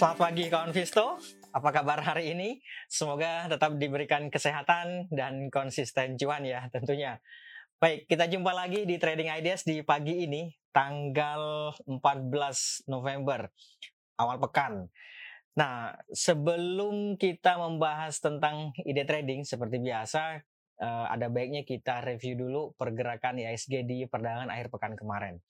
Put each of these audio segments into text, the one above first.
Selamat pagi kawan Visto. Apa kabar hari ini? Semoga tetap diberikan kesehatan dan konsisten cuan ya tentunya. Baik, kita jumpa lagi di Trading Ideas di pagi ini, tanggal 14 November, awal pekan. Nah, sebelum kita membahas tentang ide trading, seperti biasa, eh, ada baiknya kita review dulu pergerakan ISG di perdagangan akhir pekan kemarin.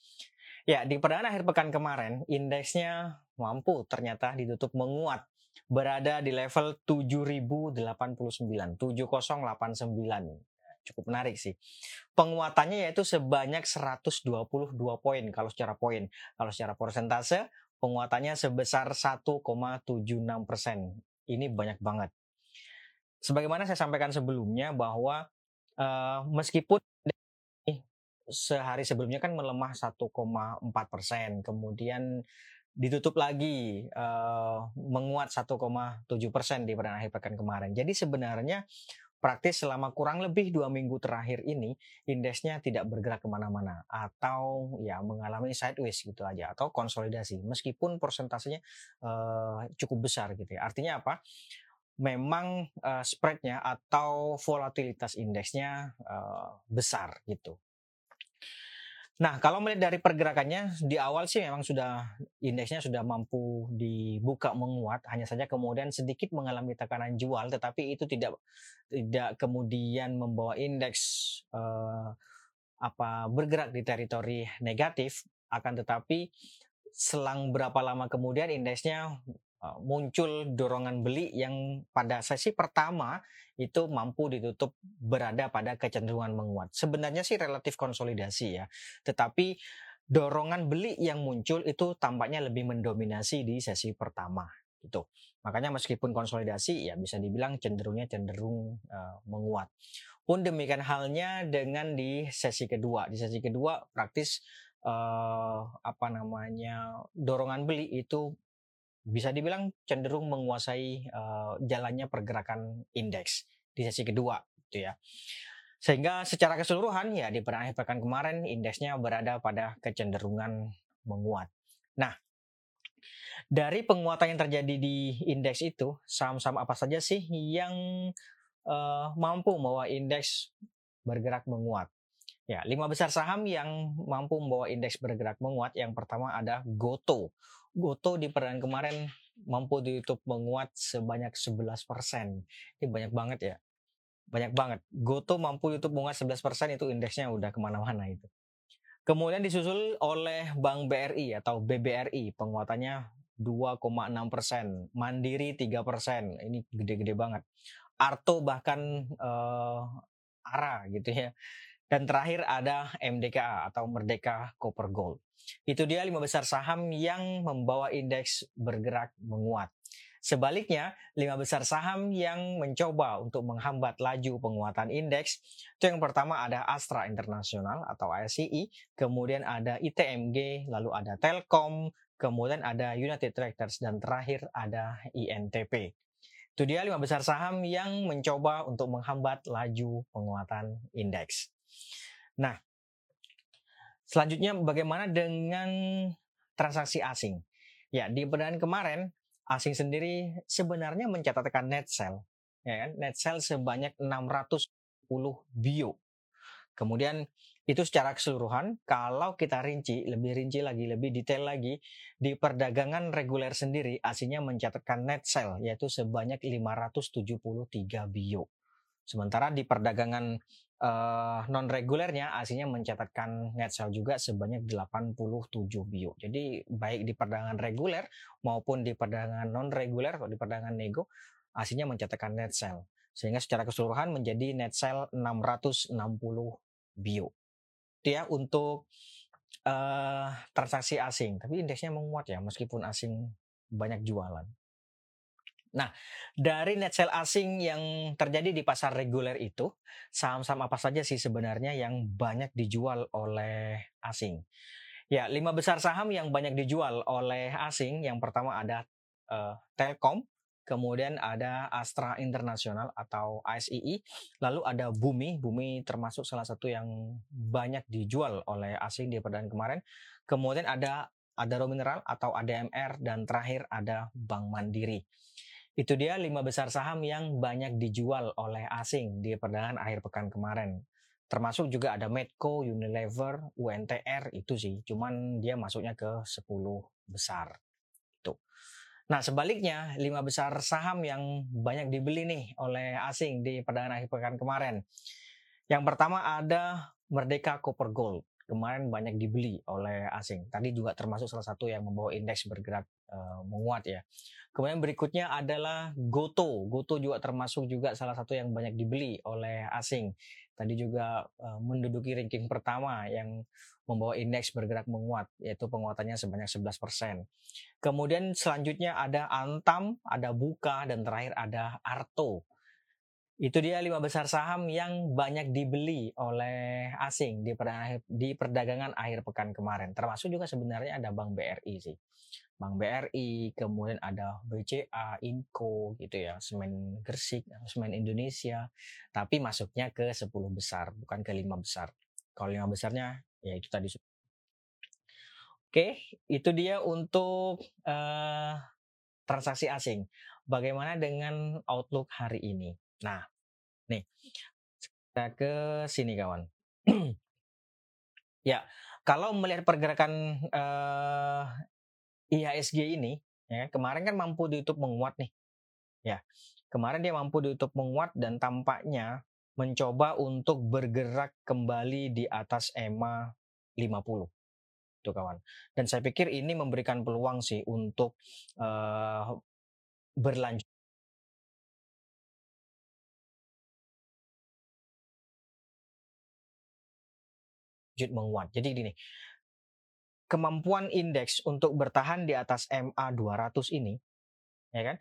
Ya, di perdagangan akhir pekan kemarin, indeksnya mampu ternyata ditutup menguat berada di level 7089, 7089. Cukup menarik sih. Penguatannya yaitu sebanyak 122 poin kalau secara poin. Kalau secara persentase, penguatannya sebesar 1,76 persen. Ini banyak banget. Sebagaimana saya sampaikan sebelumnya bahwa uh, meskipun sehari sebelumnya kan melemah 1,4 persen, kemudian ditutup lagi uh, menguat 1,7 persen di pada akhir pekan kemarin. Jadi sebenarnya praktis selama kurang lebih dua minggu terakhir ini indeksnya tidak bergerak ke mana-mana atau ya mengalami sideways gitu aja atau konsolidasi meskipun persentasenya uh, cukup besar gitu ya. Artinya apa? Memang uh, spreadnya atau volatilitas indeksnya uh, besar gitu. Nah, kalau melihat dari pergerakannya di awal sih memang sudah indeksnya sudah mampu dibuka menguat, hanya saja kemudian sedikit mengalami tekanan jual, tetapi itu tidak tidak kemudian membawa indeks uh, apa bergerak di teritori negatif, akan tetapi selang berapa lama kemudian indeksnya Eh, muncul dorongan beli yang pada sesi pertama itu mampu ditutup berada pada kecenderungan menguat. Sebenarnya sih relatif konsolidasi ya, tetapi dorongan beli yang muncul itu tampaknya lebih mendominasi di sesi pertama itu. Makanya meskipun konsolidasi ya bisa dibilang cenderungnya cenderung uh, menguat. Pun demikian halnya dengan di sesi kedua. Di sesi kedua praktis uh, apa namanya dorongan beli itu bisa dibilang cenderung menguasai uh, jalannya pergerakan indeks di sesi kedua gitu ya. Sehingga secara keseluruhan ya di akhir pekan kemarin indeksnya berada pada kecenderungan menguat. Nah, dari penguatan yang terjadi di indeks itu, saham-saham apa saja sih yang uh, mampu membawa indeks bergerak menguat? Ya, lima besar saham yang mampu membawa indeks bergerak menguat. Yang pertama ada Goto. Goto di perdagangan kemarin mampu ditutup menguat sebanyak 11 persen. Ini banyak banget ya. Banyak banget. Goto mampu ditutup menguat 11 persen itu indeksnya udah ke mana-mana itu. Kemudian disusul oleh Bank BRI atau BBRI penguatannya 2,6 persen. Mandiri 3 persen. Ini gede-gede banget. Arto bahkan uh, ARA gitu ya. Dan terakhir ada MDKA atau Merdeka Copper Gold. Itu dia lima besar saham yang membawa indeks bergerak menguat. Sebaliknya, lima besar saham yang mencoba untuk menghambat laju penguatan indeks, itu yang pertama ada Astra International atau ASCI, kemudian ada ITMG, lalu ada Telkom, kemudian ada United Tractors, dan terakhir ada INTP. Itu dia lima besar saham yang mencoba untuk menghambat laju penguatan indeks. Nah, selanjutnya bagaimana dengan transaksi asing? Ya, di perdagangan kemarin asing sendiri sebenarnya mencatatkan net sell, ya kan? Net sell sebanyak 610 bio. Kemudian itu secara keseluruhan, kalau kita rinci, lebih rinci lagi, lebih detail lagi, di perdagangan reguler sendiri, asingnya mencatatkan net sell, yaitu sebanyak 573 bio. Sementara di perdagangan uh, non regulernya aslinya mencatatkan net sell juga sebanyak 87 bio. Jadi baik di perdagangan reguler maupun di perdagangan non reguler atau di perdagangan nego aslinya mencatatkan net sell. Sehingga secara keseluruhan menjadi net sell 660 bio. Itu ya untuk uh, transaksi asing. Tapi indeksnya menguat ya meskipun asing banyak jualan. Nah, dari net sale asing yang terjadi di pasar reguler itu, saham-saham apa saja sih sebenarnya yang banyak dijual oleh asing? Ya, lima besar saham yang banyak dijual oleh asing, yang pertama ada uh, Telkom, kemudian ada Astra International atau ASII, lalu ada Bumi, Bumi termasuk salah satu yang banyak dijual oleh asing di perdagangan kemarin, kemudian ada ada Romineral atau ADMR, dan terakhir ada Bank Mandiri. Itu dia lima besar saham yang banyak dijual oleh asing di perdagangan akhir pekan kemarin. Termasuk juga ada Medco, Unilever, UNTR itu sih. Cuman dia masuknya ke 10 besar. Tuh. Nah sebaliknya lima besar saham yang banyak dibeli nih oleh asing di perdagangan akhir pekan kemarin. Yang pertama ada Merdeka Copper Gold kemarin banyak dibeli oleh asing. Tadi juga termasuk salah satu yang membawa indeks bergerak uh, menguat ya. Kemudian berikutnya adalah Goto. Goto juga termasuk juga salah satu yang banyak dibeli oleh asing. Tadi juga uh, menduduki ranking pertama yang membawa indeks bergerak menguat, yaitu penguatannya sebanyak 11%. Kemudian selanjutnya ada Antam, ada Buka, dan terakhir ada Arto. Itu dia lima besar saham yang banyak dibeli oleh asing di perdagangan akhir pekan kemarin. Termasuk juga sebenarnya ada Bank BRI sih. Bank BRI, kemudian ada BCA, Inco gitu ya, Semen Gresik, Semen Indonesia. Tapi masuknya ke 10 besar, bukan ke lima besar. Kalau lima besarnya ya itu tadi. Oke, itu dia untuk uh, transaksi asing. Bagaimana dengan outlook hari ini? Nah, nih kita ke sini kawan. ya, kalau melihat pergerakan uh, IHSG ini, ya kemarin kan mampu ditutup menguat nih. Ya, kemarin dia mampu ditutup menguat dan tampaknya mencoba untuk bergerak kembali di atas EMA 50 itu kawan. Dan saya pikir ini memberikan peluang sih untuk uh, berlanjut lanjut menguat. Jadi gini, kemampuan indeks untuk bertahan di atas MA 200 ini, ya kan?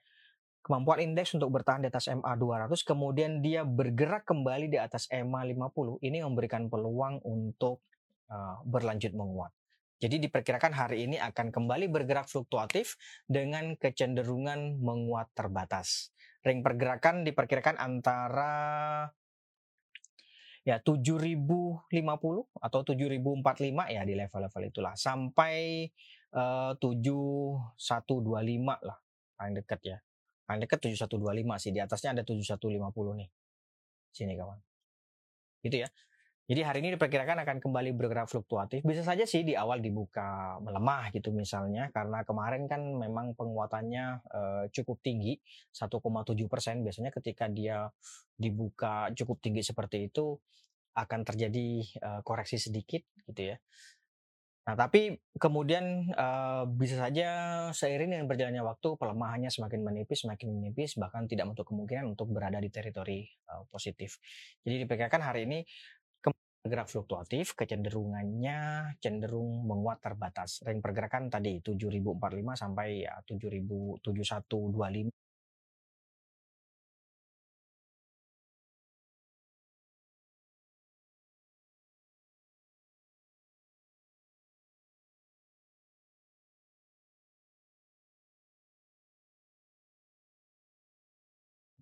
Kemampuan indeks untuk bertahan di atas MA 200, kemudian dia bergerak kembali di atas MA 50, ini memberikan peluang untuk uh, berlanjut menguat. Jadi diperkirakan hari ini akan kembali bergerak fluktuatif dengan kecenderungan menguat terbatas. Ring pergerakan diperkirakan antara ya 7050 atau 7045 ya di level-level itulah sampai eh, uh, 7125 lah paling dekat ya. Paling dekat 7125 sih di atasnya ada 7150 nih. Sini kawan. Gitu ya. Jadi hari ini diperkirakan akan kembali bergerak fluktuatif. Bisa saja sih di awal dibuka melemah gitu misalnya karena kemarin kan memang penguatannya uh, cukup tinggi 1,7 persen. Biasanya ketika dia dibuka cukup tinggi seperti itu akan terjadi uh, koreksi sedikit gitu ya. Nah, tapi kemudian uh, bisa saja seiring dengan berjalannya waktu pelemahannya semakin menipis, semakin menipis, bahkan tidak untuk kemungkinan untuk berada di teritori uh, positif. Jadi diperkirakan hari ini bergerak fluktuatif, kecenderungannya cenderung menguat terbatas. Ring pergerakan tadi 7045 sampai ya 707125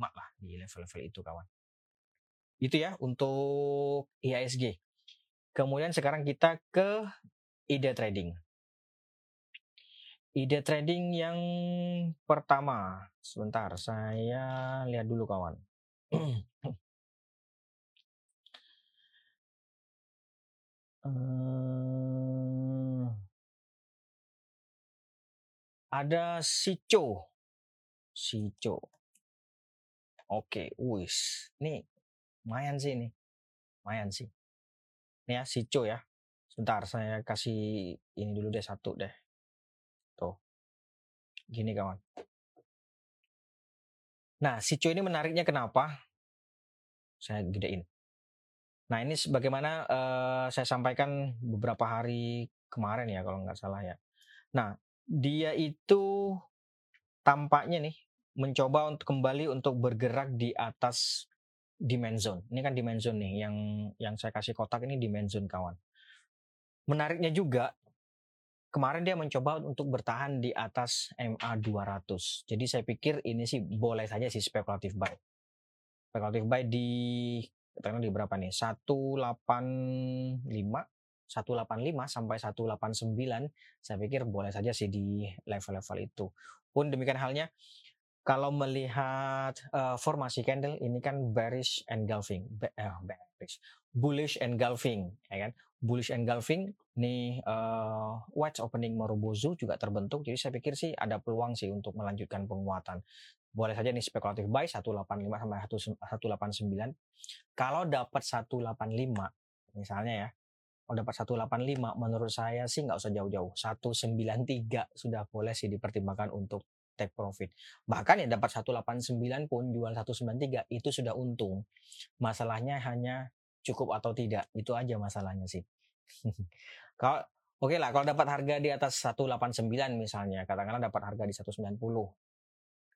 mak lah di level-level itu kawan. Itu ya untuk IHSG. Kemudian sekarang kita ke ide trading. Ide trading yang pertama. Sebentar, saya lihat dulu kawan. uh, ada Sico. Sico. Oke, wis. Nih lumayan sih ini lumayan sih. Ini ya sico ya. Sebentar saya kasih ini dulu deh satu deh. Tuh. Gini kawan. Nah sico ini menariknya kenapa? Saya gedein. Nah ini sebagaimana uh, saya sampaikan beberapa hari kemarin ya kalau nggak salah ya. Nah dia itu tampaknya nih mencoba untuk kembali untuk bergerak di atas demand zone. Ini kan demand zone nih yang yang saya kasih kotak ini demand zone kawan. Menariknya juga kemarin dia mencoba untuk bertahan di atas MA 200. Jadi saya pikir ini sih boleh saja sih spekulatif buy. Spekulatif buy di katakanlah di berapa nih? 185 185 sampai 189 saya pikir boleh saja sih di level-level itu. Pun demikian halnya kalau melihat uh, formasi candle ini kan bearish engulfing, uh, bearish, bullish engulfing, ya kan? Bullish engulfing nih uh, wedge opening Marubozu juga terbentuk, jadi saya pikir sih ada peluang sih untuk melanjutkan penguatan. Boleh saja nih spekulatif buy 185 sampai 189. Kalau dapat 185 misalnya ya, kalau dapat 185 menurut saya sih nggak usah jauh-jauh. 193 sudah boleh sih dipertimbangkan untuk take profit. Bahkan yang dapat 189 pun jual 193 itu sudah untung. Masalahnya hanya cukup atau tidak. Itu aja masalahnya sih. kalau oke okay lah kalau dapat harga di atas 189 misalnya, katakanlah dapat harga di 190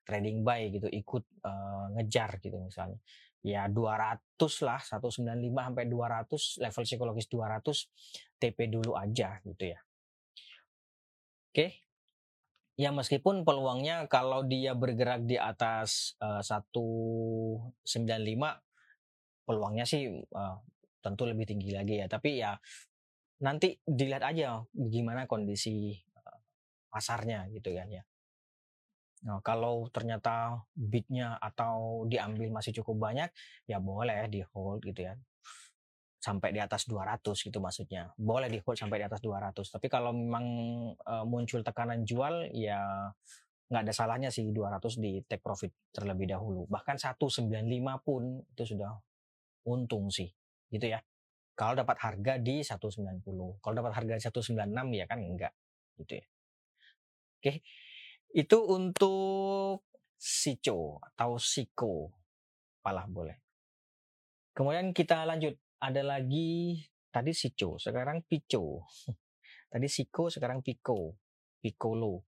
trading buy gitu ikut uh, ngejar gitu misalnya ya 200 lah 195 sampai 200 level psikologis 200 TP dulu aja gitu ya oke okay ya meskipun peluangnya kalau dia bergerak di atas uh, 195 peluangnya sih uh, tentu lebih tinggi lagi ya. Tapi ya nanti dilihat aja gimana kondisi pasarnya gitu kan ya. Nah, kalau ternyata bidnya atau diambil masih cukup banyak, ya boleh di hold gitu ya sampai di atas 200 gitu maksudnya. Boleh di hold sampai di atas 200. Tapi kalau memang uh, muncul tekanan jual ya nggak ada salahnya sih 200 di take profit terlebih dahulu. Bahkan 195 pun itu sudah untung sih. Gitu ya. Kalau dapat harga di 190. Kalau dapat harga di 196 ya kan enggak gitu ya. Oke. Itu untuk Sico atau Siko. Palah boleh. Kemudian kita lanjut ada lagi tadi Sico, sekarang Pico. Tadi Siko, sekarang Pico. Piccolo.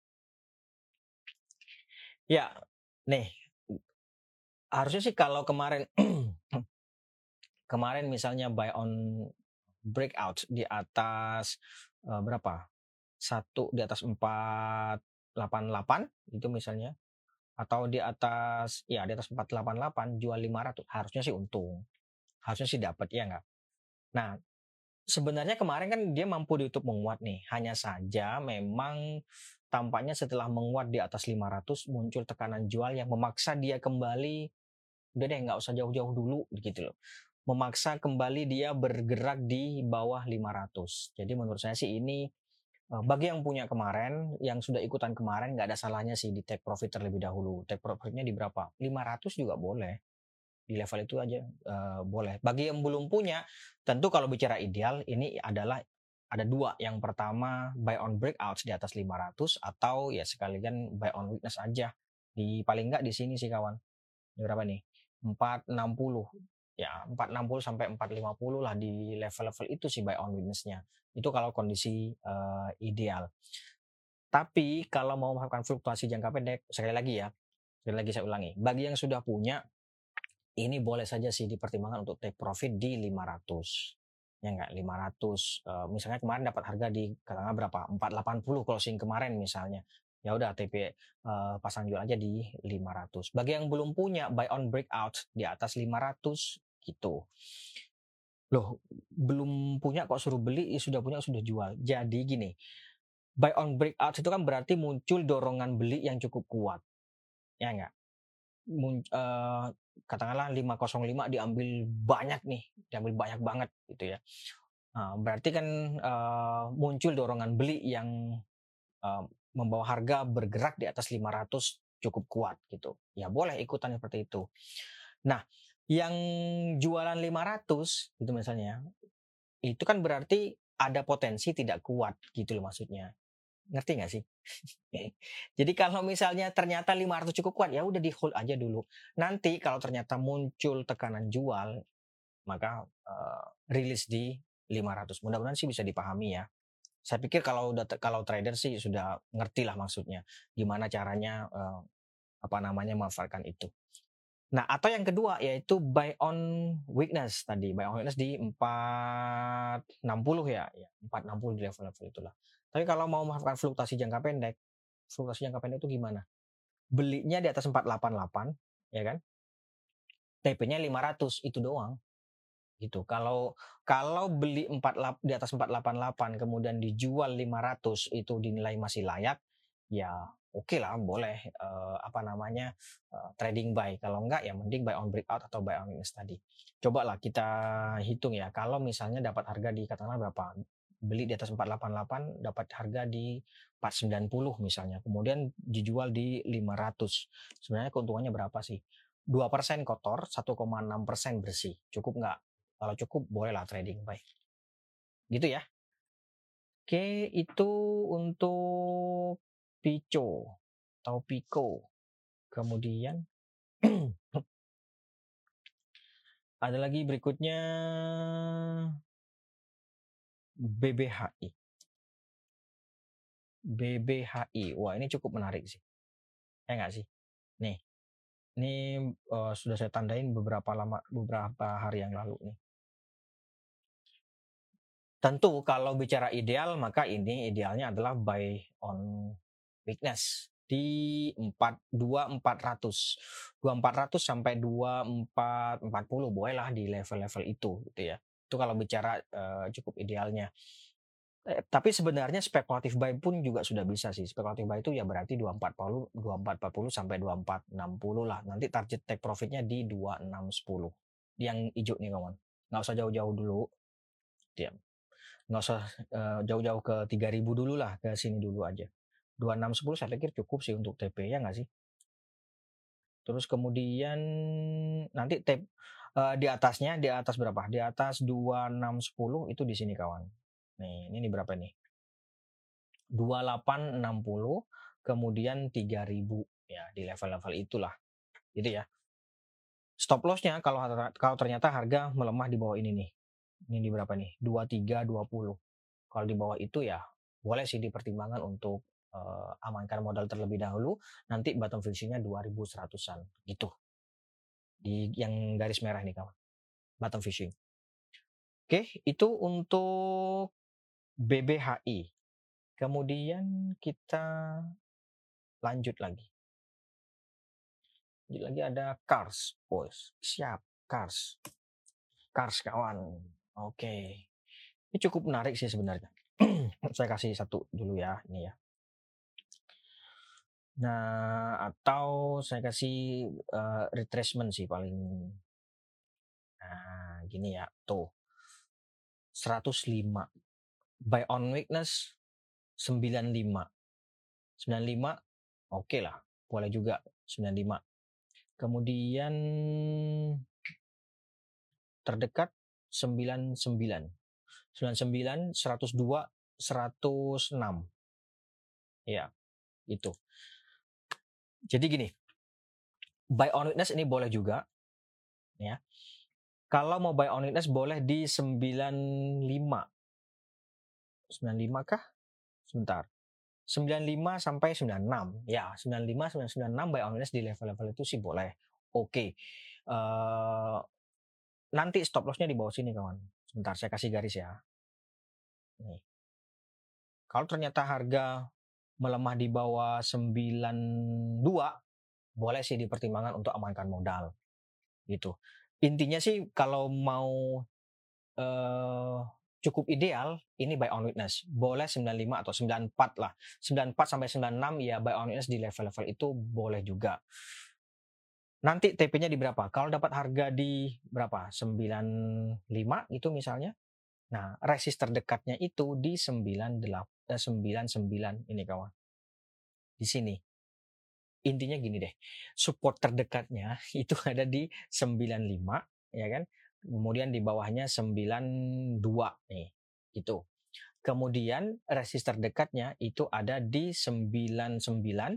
Ya, nih. Harusnya sih kalau kemarin kemarin misalnya buy on breakout di atas uh, berapa? Satu di atas 488 itu misalnya atau di atas ya di atas 488 jual 500 harusnya sih untung harusnya sih dapat ya nggak? Nah sebenarnya kemarin kan dia mampu ditutup menguat nih. Hanya saja memang tampaknya setelah menguat di atas 500 muncul tekanan jual yang memaksa dia kembali udah deh nggak usah jauh-jauh dulu gitu loh. Memaksa kembali dia bergerak di bawah 500 jadi menurut saya sih ini eh, bagi yang punya kemarin, yang sudah ikutan kemarin, nggak ada salahnya sih di take profit terlebih dahulu. Take profitnya di berapa? 500 juga boleh di level itu aja uh, boleh. Bagi yang belum punya, tentu kalau bicara ideal ini adalah ada dua. Yang pertama buy on breakouts di atas 500 atau ya sekalian buy on weakness aja. Di paling enggak di sini sih kawan. Ini berapa nih? 460. Ya, 460 sampai 450 lah di level-level itu sih buy on weakness-nya. Itu kalau kondisi uh, ideal. Tapi kalau mau melakukan fluktuasi jangka pendek, sekali lagi ya, sekali lagi saya ulangi, bagi yang sudah punya ini boleh saja sih dipertimbangkan untuk take profit di 500 ya enggak 500 uh, misalnya kemarin dapat harga di katakanlah berapa? 480 closing kemarin misalnya. Ya udah TP uh, eh, pasang jual aja di 500 bagi yang belum punya buy on breakout di atas 500 gitu. Loh belum punya kok suruh beli ya sudah punya sudah jual. Jadi gini buy on breakout itu kan berarti muncul dorongan beli yang cukup kuat. Ya enggak uh, katakanlah 505 diambil banyak nih, diambil banyak banget gitu ya. Nah, berarti kan uh, muncul dorongan beli yang uh, membawa harga bergerak di atas 500 cukup kuat gitu. Ya boleh ikutan seperti itu. Nah, yang jualan 500 gitu misalnya, itu kan berarti ada potensi tidak kuat gitu loh maksudnya. Ngerti nggak sih? Jadi kalau misalnya ternyata 500 cukup kuat, ya udah di hold aja dulu. Nanti kalau ternyata muncul tekanan jual, maka uh, rilis di 500. Mudah-mudahan sih bisa dipahami ya. Saya pikir kalau udah kalau trader sih sudah ngerti lah maksudnya gimana caranya uh, apa namanya memanfaatkan itu. Nah, atau yang kedua yaitu buy on weakness tadi, buy on weakness di 460 ya, ya 460 di level-level itulah. Tapi kalau mau melakukan fluktuasi jangka pendek, fluktuasi jangka pendek itu gimana? Belinya di atas 488, ya kan? TP-nya 500 itu doang. gitu. Kalau kalau beli 4 di atas 488 kemudian dijual 500 itu dinilai masih layak, ya oke lah boleh uh, apa namanya uh, trading buy. Kalau enggak ya mending buy on breakout atau buy on weakness. Coba lah kita hitung ya. Kalau misalnya dapat harga di katakanlah berapa? Beli di atas 488 dapat harga di 490 misalnya. Kemudian dijual di 500. Sebenarnya keuntungannya berapa sih? 2% kotor, 1,6% bersih. Cukup nggak? Kalau cukup bolehlah trading buy. Gitu ya. Oke, itu untuk Pico atau Pico. Kemudian ada lagi berikutnya BBHI. BBHI. Wah, ini cukup menarik sih. Ya nggak sih? Nih. Ini uh, sudah saya tandain beberapa lama beberapa hari yang lalu nih. Tentu kalau bicara ideal maka ini idealnya adalah buy on weakness di 4 2400 2400 sampai 2440 bolehlah di level-level itu gitu ya itu kalau bicara uh, cukup idealnya. Eh, tapi sebenarnya spekulatif buy pun juga sudah bisa sih. Spekulatif buy itu ya berarti 2440 2440 sampai 2460 lah. Nanti target take profitnya di 2610 yang hijau nih kawan. Nggak usah jauh-jauh dulu. Diam. Nggak usah uh, jauh-jauh ke 3000 dulu lah ke sini dulu aja. 2610 saya pikir cukup sih untuk TP ya nggak sih? Terus kemudian nanti TP uh, di atasnya di atas berapa? Di atas 2610 itu di sini kawan. Nih, ini, ini berapa nih? 2860 kemudian 3000 ya di level-level itulah. Gitu ya. Stop lossnya kalau kalau ternyata harga melemah di bawah ini nih. Ini di berapa nih? 2320. Kalau di bawah itu ya boleh sih dipertimbangkan untuk uh, amankan modal terlebih dahulu, nanti bottom finishingnya 2100-an gitu. Di yang garis merah nih kawan. Bottom fishing. Oke, itu untuk BBHI. Kemudian kita lanjut lagi. Lanjut lagi ada Cars, bos. Siap, Cars. Cars kawan. Oke. Ini cukup menarik sih sebenarnya. Saya kasih satu dulu ya, ini ya. Nah, atau saya kasih uh, retracement sih paling. Nah, gini ya, tuh. 105. Buy on weakness 95. 95 oke okay lah, boleh juga 95. Kemudian terdekat 99. 99 102 106. Ya, itu. Jadi gini, buy on witness ini boleh juga, ya. Kalau mau buy on witness boleh di 95. 95 kah? Sebentar. 95 sampai 96. Ya, 95 sampai 96 buy on witness di level-level itu sih boleh. Oke. Okay. Uh, eh, nanti stop lossnya di bawah sini kawan. Sebentar saya kasih garis ya. Nih. Kalau ternyata harga melemah di bawah 92 boleh sih dipertimbangkan untuk amankan modal gitu. Intinya sih kalau mau uh, cukup ideal ini buy on witness. Boleh 95 atau 94 lah. 94 sampai 96 ya buy on witness di level-level itu boleh juga. Nanti TP-nya di berapa? Kalau dapat harga di berapa? 95 itu misalnya Nah, resist terdekatnya itu di 98 eh, 99 ini kawan. Di sini. Intinya gini deh. Support terdekatnya itu ada di 95 ya kan. Kemudian di bawahnya 92 nih. Itu. Kemudian resist terdekatnya itu ada di 99 102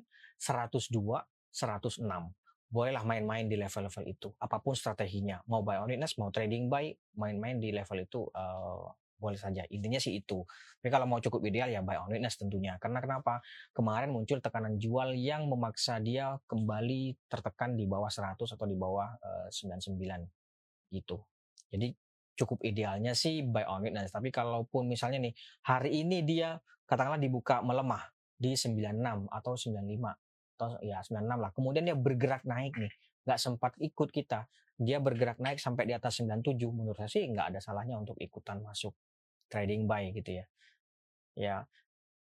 106 bolehlah main-main di level-level itu apa pun strateginya. Mau buy on witness mau trading buy main-main di level itu uh, boleh saja. Intinya sih itu. Tapi kalau mau cukup ideal ya buy on witness tentunya. Karena kenapa? Kemarin muncul tekanan jual yang memaksa dia kembali tertekan di bawah 100 atau di bawah uh, 99 gitu. Jadi cukup idealnya sih buy on witness tapi kalaupun misalnya nih hari ini dia katakanlah dibuka melemah di 96 atau 95 atau ya 96 lah. Kemudian dia bergerak naik nih. nggak sempat ikut kita, dia bergerak naik sampai di atas 97, menurut saya sih nggak ada salahnya untuk ikutan masuk trading buy gitu ya. Ya,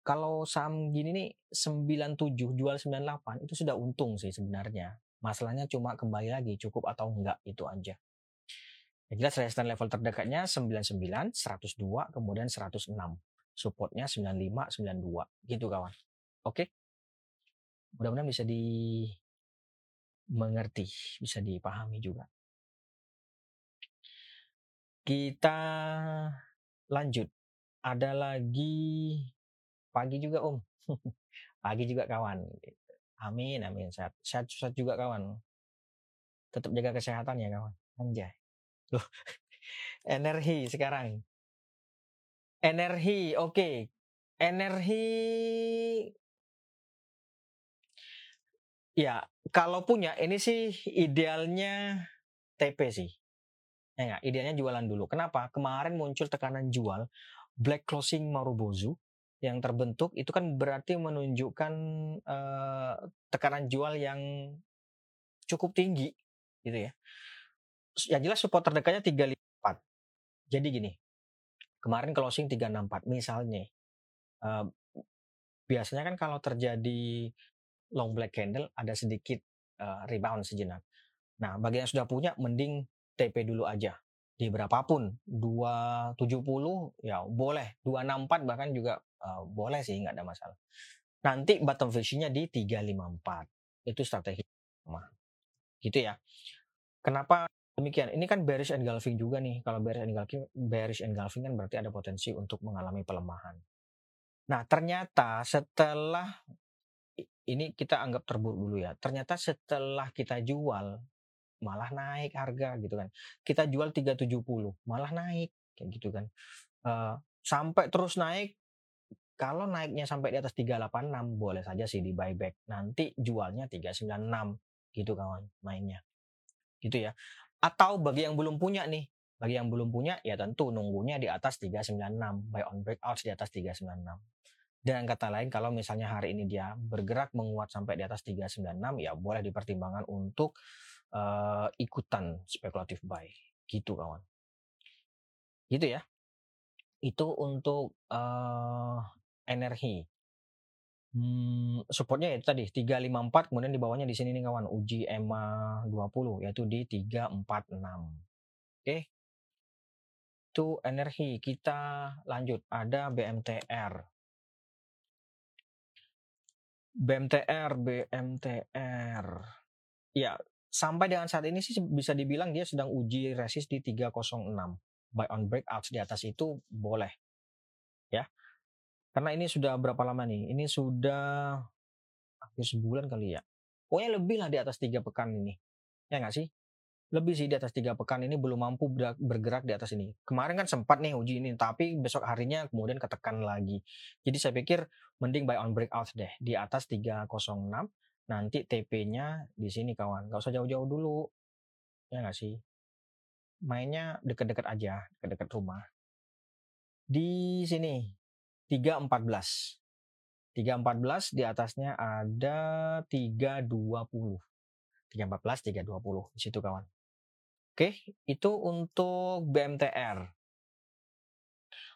kalau saham gini nih 97 jual 98 itu sudah untung sih sebenarnya. Masalahnya cuma kembali lagi cukup atau enggak itu aja. Yang jelas resistance level terdekatnya 99, 102, kemudian 106. Supportnya 95, 92. Gitu kawan. Oke. Mudah-mudahan bisa dimengerti, bisa dipahami juga. Kita lanjut. Ada lagi pagi juga om. pagi juga kawan. Amin, amin. Sehat, sehat, sehat juga kawan. Tetap jaga kesehatan ya kawan. Anjay. Loh, energi sekarang. Energi, oke. Okay. Energi Ya, kalau punya ini sih idealnya TP sih. Ya gak? idealnya jualan dulu. Kenapa? Kemarin muncul tekanan jual black closing Marubozu yang terbentuk itu kan berarti menunjukkan uh, tekanan jual yang cukup tinggi gitu ya yang jelas support terdekatnya 354. Jadi gini, kemarin closing 364 misalnya. Uh, biasanya kan kalau terjadi long black candle ada sedikit uh, rebound sejenak. Nah, bagi yang sudah punya mending TP dulu aja. Di berapapun 270 ya boleh. 264 bahkan juga uh, boleh sih nggak ada masalah. Nanti bottom fishingnya di 354 itu strategi sama gitu ya. Kenapa Demikian, ini kan bearish engulfing juga nih. Kalau bearish engulfing, bearish engulfing kan berarti ada potensi untuk mengalami pelemahan. Nah, ternyata setelah ini kita anggap terburuk dulu ya. Ternyata setelah kita jual malah naik harga gitu kan. Kita jual 370 malah naik kayak gitu kan. Uh, sampai terus naik kalau naiknya sampai di atas 386 boleh saja sih di buyback. Nanti jualnya 396 gitu kawan mainnya. Gitu ya. Atau bagi yang belum punya nih, bagi yang belum punya ya tentu nunggunya di atas 396, buy on breakout di atas 396. Dan kata lain kalau misalnya hari ini dia bergerak menguat sampai di atas 396 ya boleh dipertimbangkan untuk uh, ikutan spekulatif buy. Gitu kawan. Gitu ya. Itu untuk uh, energi. Hmm, supportnya itu tadi 354 kemudian di bawahnya di sini nih kawan uji EMA 20 yaitu di 346. Oke. Itu energi kita lanjut ada BMTR. BMTR BMTR. Ya, sampai dengan saat ini sih bisa dibilang dia sedang uji resist di 306. Buy on breakouts di atas itu boleh. Ya. Karena ini sudah berapa lama nih? Ini sudah hampir sebulan kali ya. Pokoknya lebih lah di atas tiga pekan ini. Ya nggak sih? Lebih sih di atas tiga pekan ini belum mampu bergerak di atas ini. Kemarin kan sempat nih uji ini, tapi besok harinya kemudian ketekan lagi. Jadi saya pikir mending buy on breakout deh di atas 306. Nanti TP-nya di sini kawan. Gak usah jauh-jauh dulu. Ya nggak sih? Mainnya deket-deket aja, deket-deket rumah. Di sini 314. 314 di atasnya ada 320. 314, 320 di situ kawan. Oke, itu untuk BMTR.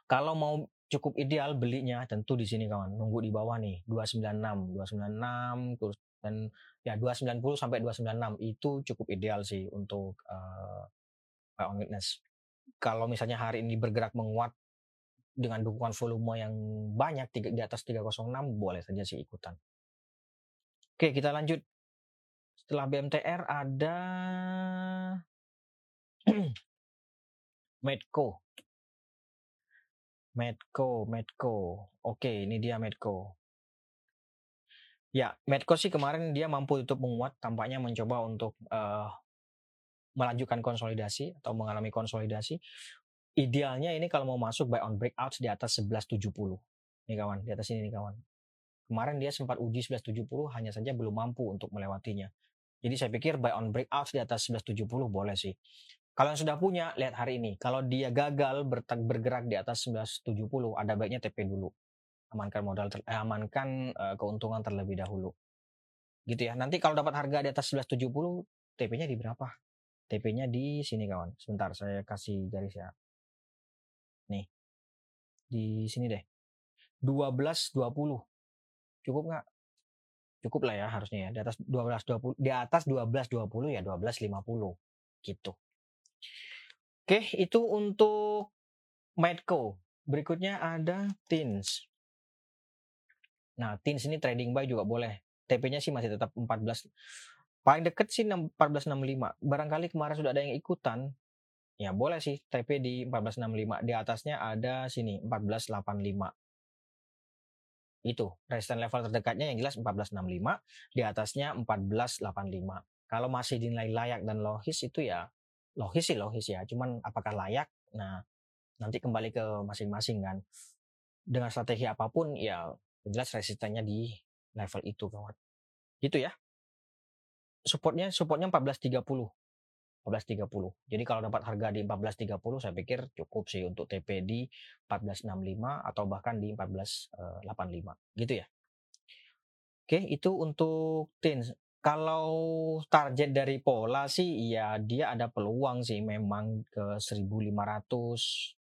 Kalau mau cukup ideal belinya tentu di sini kawan, nunggu di bawah nih 296, 296 terus dan ya 290 sampai 296 itu cukup ideal sih untuk uh, on witness. Kalau misalnya hari ini bergerak menguat dengan dukungan volume yang banyak di atas 306 boleh saja sih ikutan. Oke, kita lanjut. Setelah BMTR ada Medco. Medco, Medco. Oke, ini dia Medco. Ya, Medco sih kemarin dia mampu untuk menguat, tampaknya mencoba untuk uh, melanjutkan konsolidasi atau mengalami konsolidasi idealnya ini kalau mau masuk buy on breakout di atas 1170. Nih kawan, di atas ini nih kawan. Kemarin dia sempat uji 1170 hanya saja belum mampu untuk melewatinya. Jadi saya pikir buy on breakout di atas 1170 boleh sih. Kalau yang sudah punya, lihat hari ini. Kalau dia gagal bergerak di atas 1170, ada baiknya TP dulu. Amankan modal, ter, eh, amankan uh, keuntungan terlebih dahulu. Gitu ya. Nanti kalau dapat harga di atas 1170, TP-nya di berapa? TP-nya di sini kawan. Sebentar saya kasih garis ya. Nih. Di sini deh. 12.20. Cukup nggak? Cukup lah ya harusnya ya. Di atas 12.20 di atas 12.20 ya 12.50 gitu. Oke, itu untuk Medco. Berikutnya ada Tins. Nah, Tins ini trading buy juga boleh. TP-nya sih masih tetap 14. Paling deket sih 1465. Barangkali kemarin sudah ada yang ikutan. Ya boleh sih TP di 1465. Di atasnya ada sini 1485. Itu resistance level terdekatnya yang jelas 1465. Di atasnya 1485. Kalau masih dinilai layak dan logis itu ya logis sih logis ya. Cuman apakah layak? Nah nanti kembali ke masing-masing kan. Dengan strategi apa pun ya jelas resistennya di level itu kawan. Gitu ya. Supportnya supportnya 1430. 1430. Jadi kalau dapat harga di 1430 saya pikir cukup sih untuk TP di 1465 atau bahkan di 1485 gitu ya. Oke, itu untuk TIN. Kalau target dari pola sih ya dia ada peluang sih memang ke 1500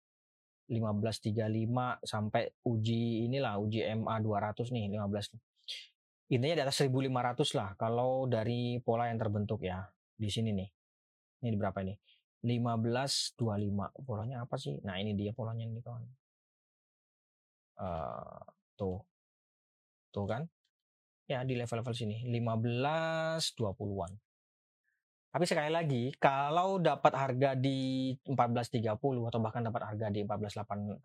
1535 sampai uji inilah uji MA 200 nih 15 intinya di atas 1500 lah. Kalau dari pola yang terbentuk ya di sini nih. Ini berapa ini? 1525 polanya apa sih? Nah ini dia polanya ini kawan. Uh, tuh. Tuh kan ya di level-level sini 1520-an tapi sekali lagi, kalau dapat harga di 14.30 atau bahkan dapat harga di 14.50,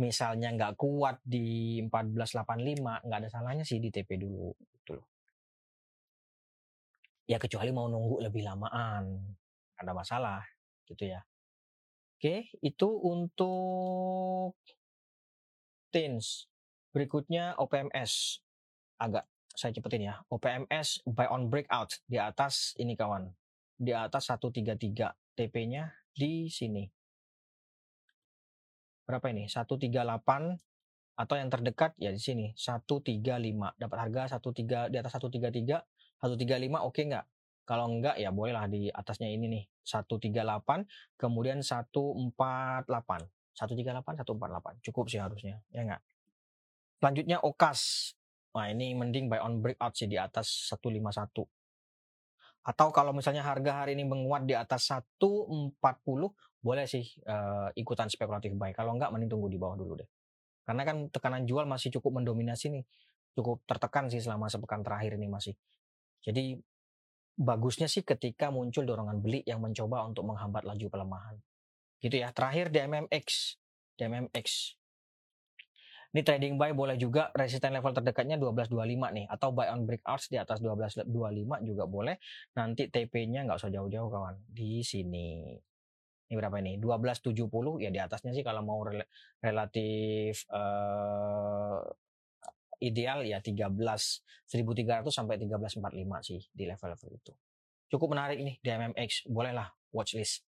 misalnya nggak kuat di 14.85, nggak ada salahnya sih di TP dulu. Gitu loh. Ya kecuali mau nunggu lebih lamaan, ada masalah gitu ya. Oke, itu untuk TINS. Berikutnya OPMS. Agak saya cepetin ya. OPMS buy on breakout di atas ini kawan. Di atas 133 TP-nya di sini. Berapa ini? 138 atau yang terdekat ya di sini. 135 dapat harga 13 di atas 133 135 oke nggak? Kalau enggak ya bolehlah di atasnya ini nih. 138 kemudian 148 138 148 cukup sih harusnya ya enggak selanjutnya okas Nah ini mending buy on breakout sih di atas 151. Atau kalau misalnya harga hari ini menguat di atas 140, boleh sih uh, ikutan spekulatif buy. Kalau enggak mending tunggu di bawah dulu deh. Karena kan tekanan jual masih cukup mendominasi nih. Cukup tertekan sih selama sepekan terakhir ini masih. Jadi bagusnya sih ketika muncul dorongan beli yang mencoba untuk menghambat laju pelemahan. Gitu ya. Terakhir DMMX. DMMX ini trading buy boleh juga resisten level terdekatnya 1225 nih atau buy on breakouts di atas 1225 juga boleh. Nanti TP-nya nggak usah jauh-jauh kawan. Di sini. Ini berapa ini? 1270 ya di atasnya sih kalau mau rel relatif uh, ideal ya 13 1300 sampai 1345 sih di level-level itu. Cukup menarik nih DMMX, bolehlah watchlist.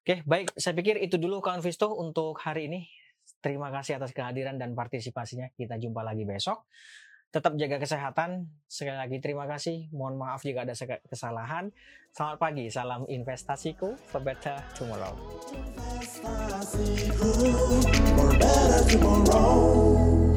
Oke, baik. Saya pikir itu dulu kawan Visto untuk hari ini. Terima kasih atas kehadiran dan partisipasinya. Kita jumpa lagi besok. Tetap jaga kesehatan. Sekali lagi terima kasih. Mohon maaf jika ada kesalahan. Selamat pagi. Salam investasiku for better tomorrow. Better tomorrow.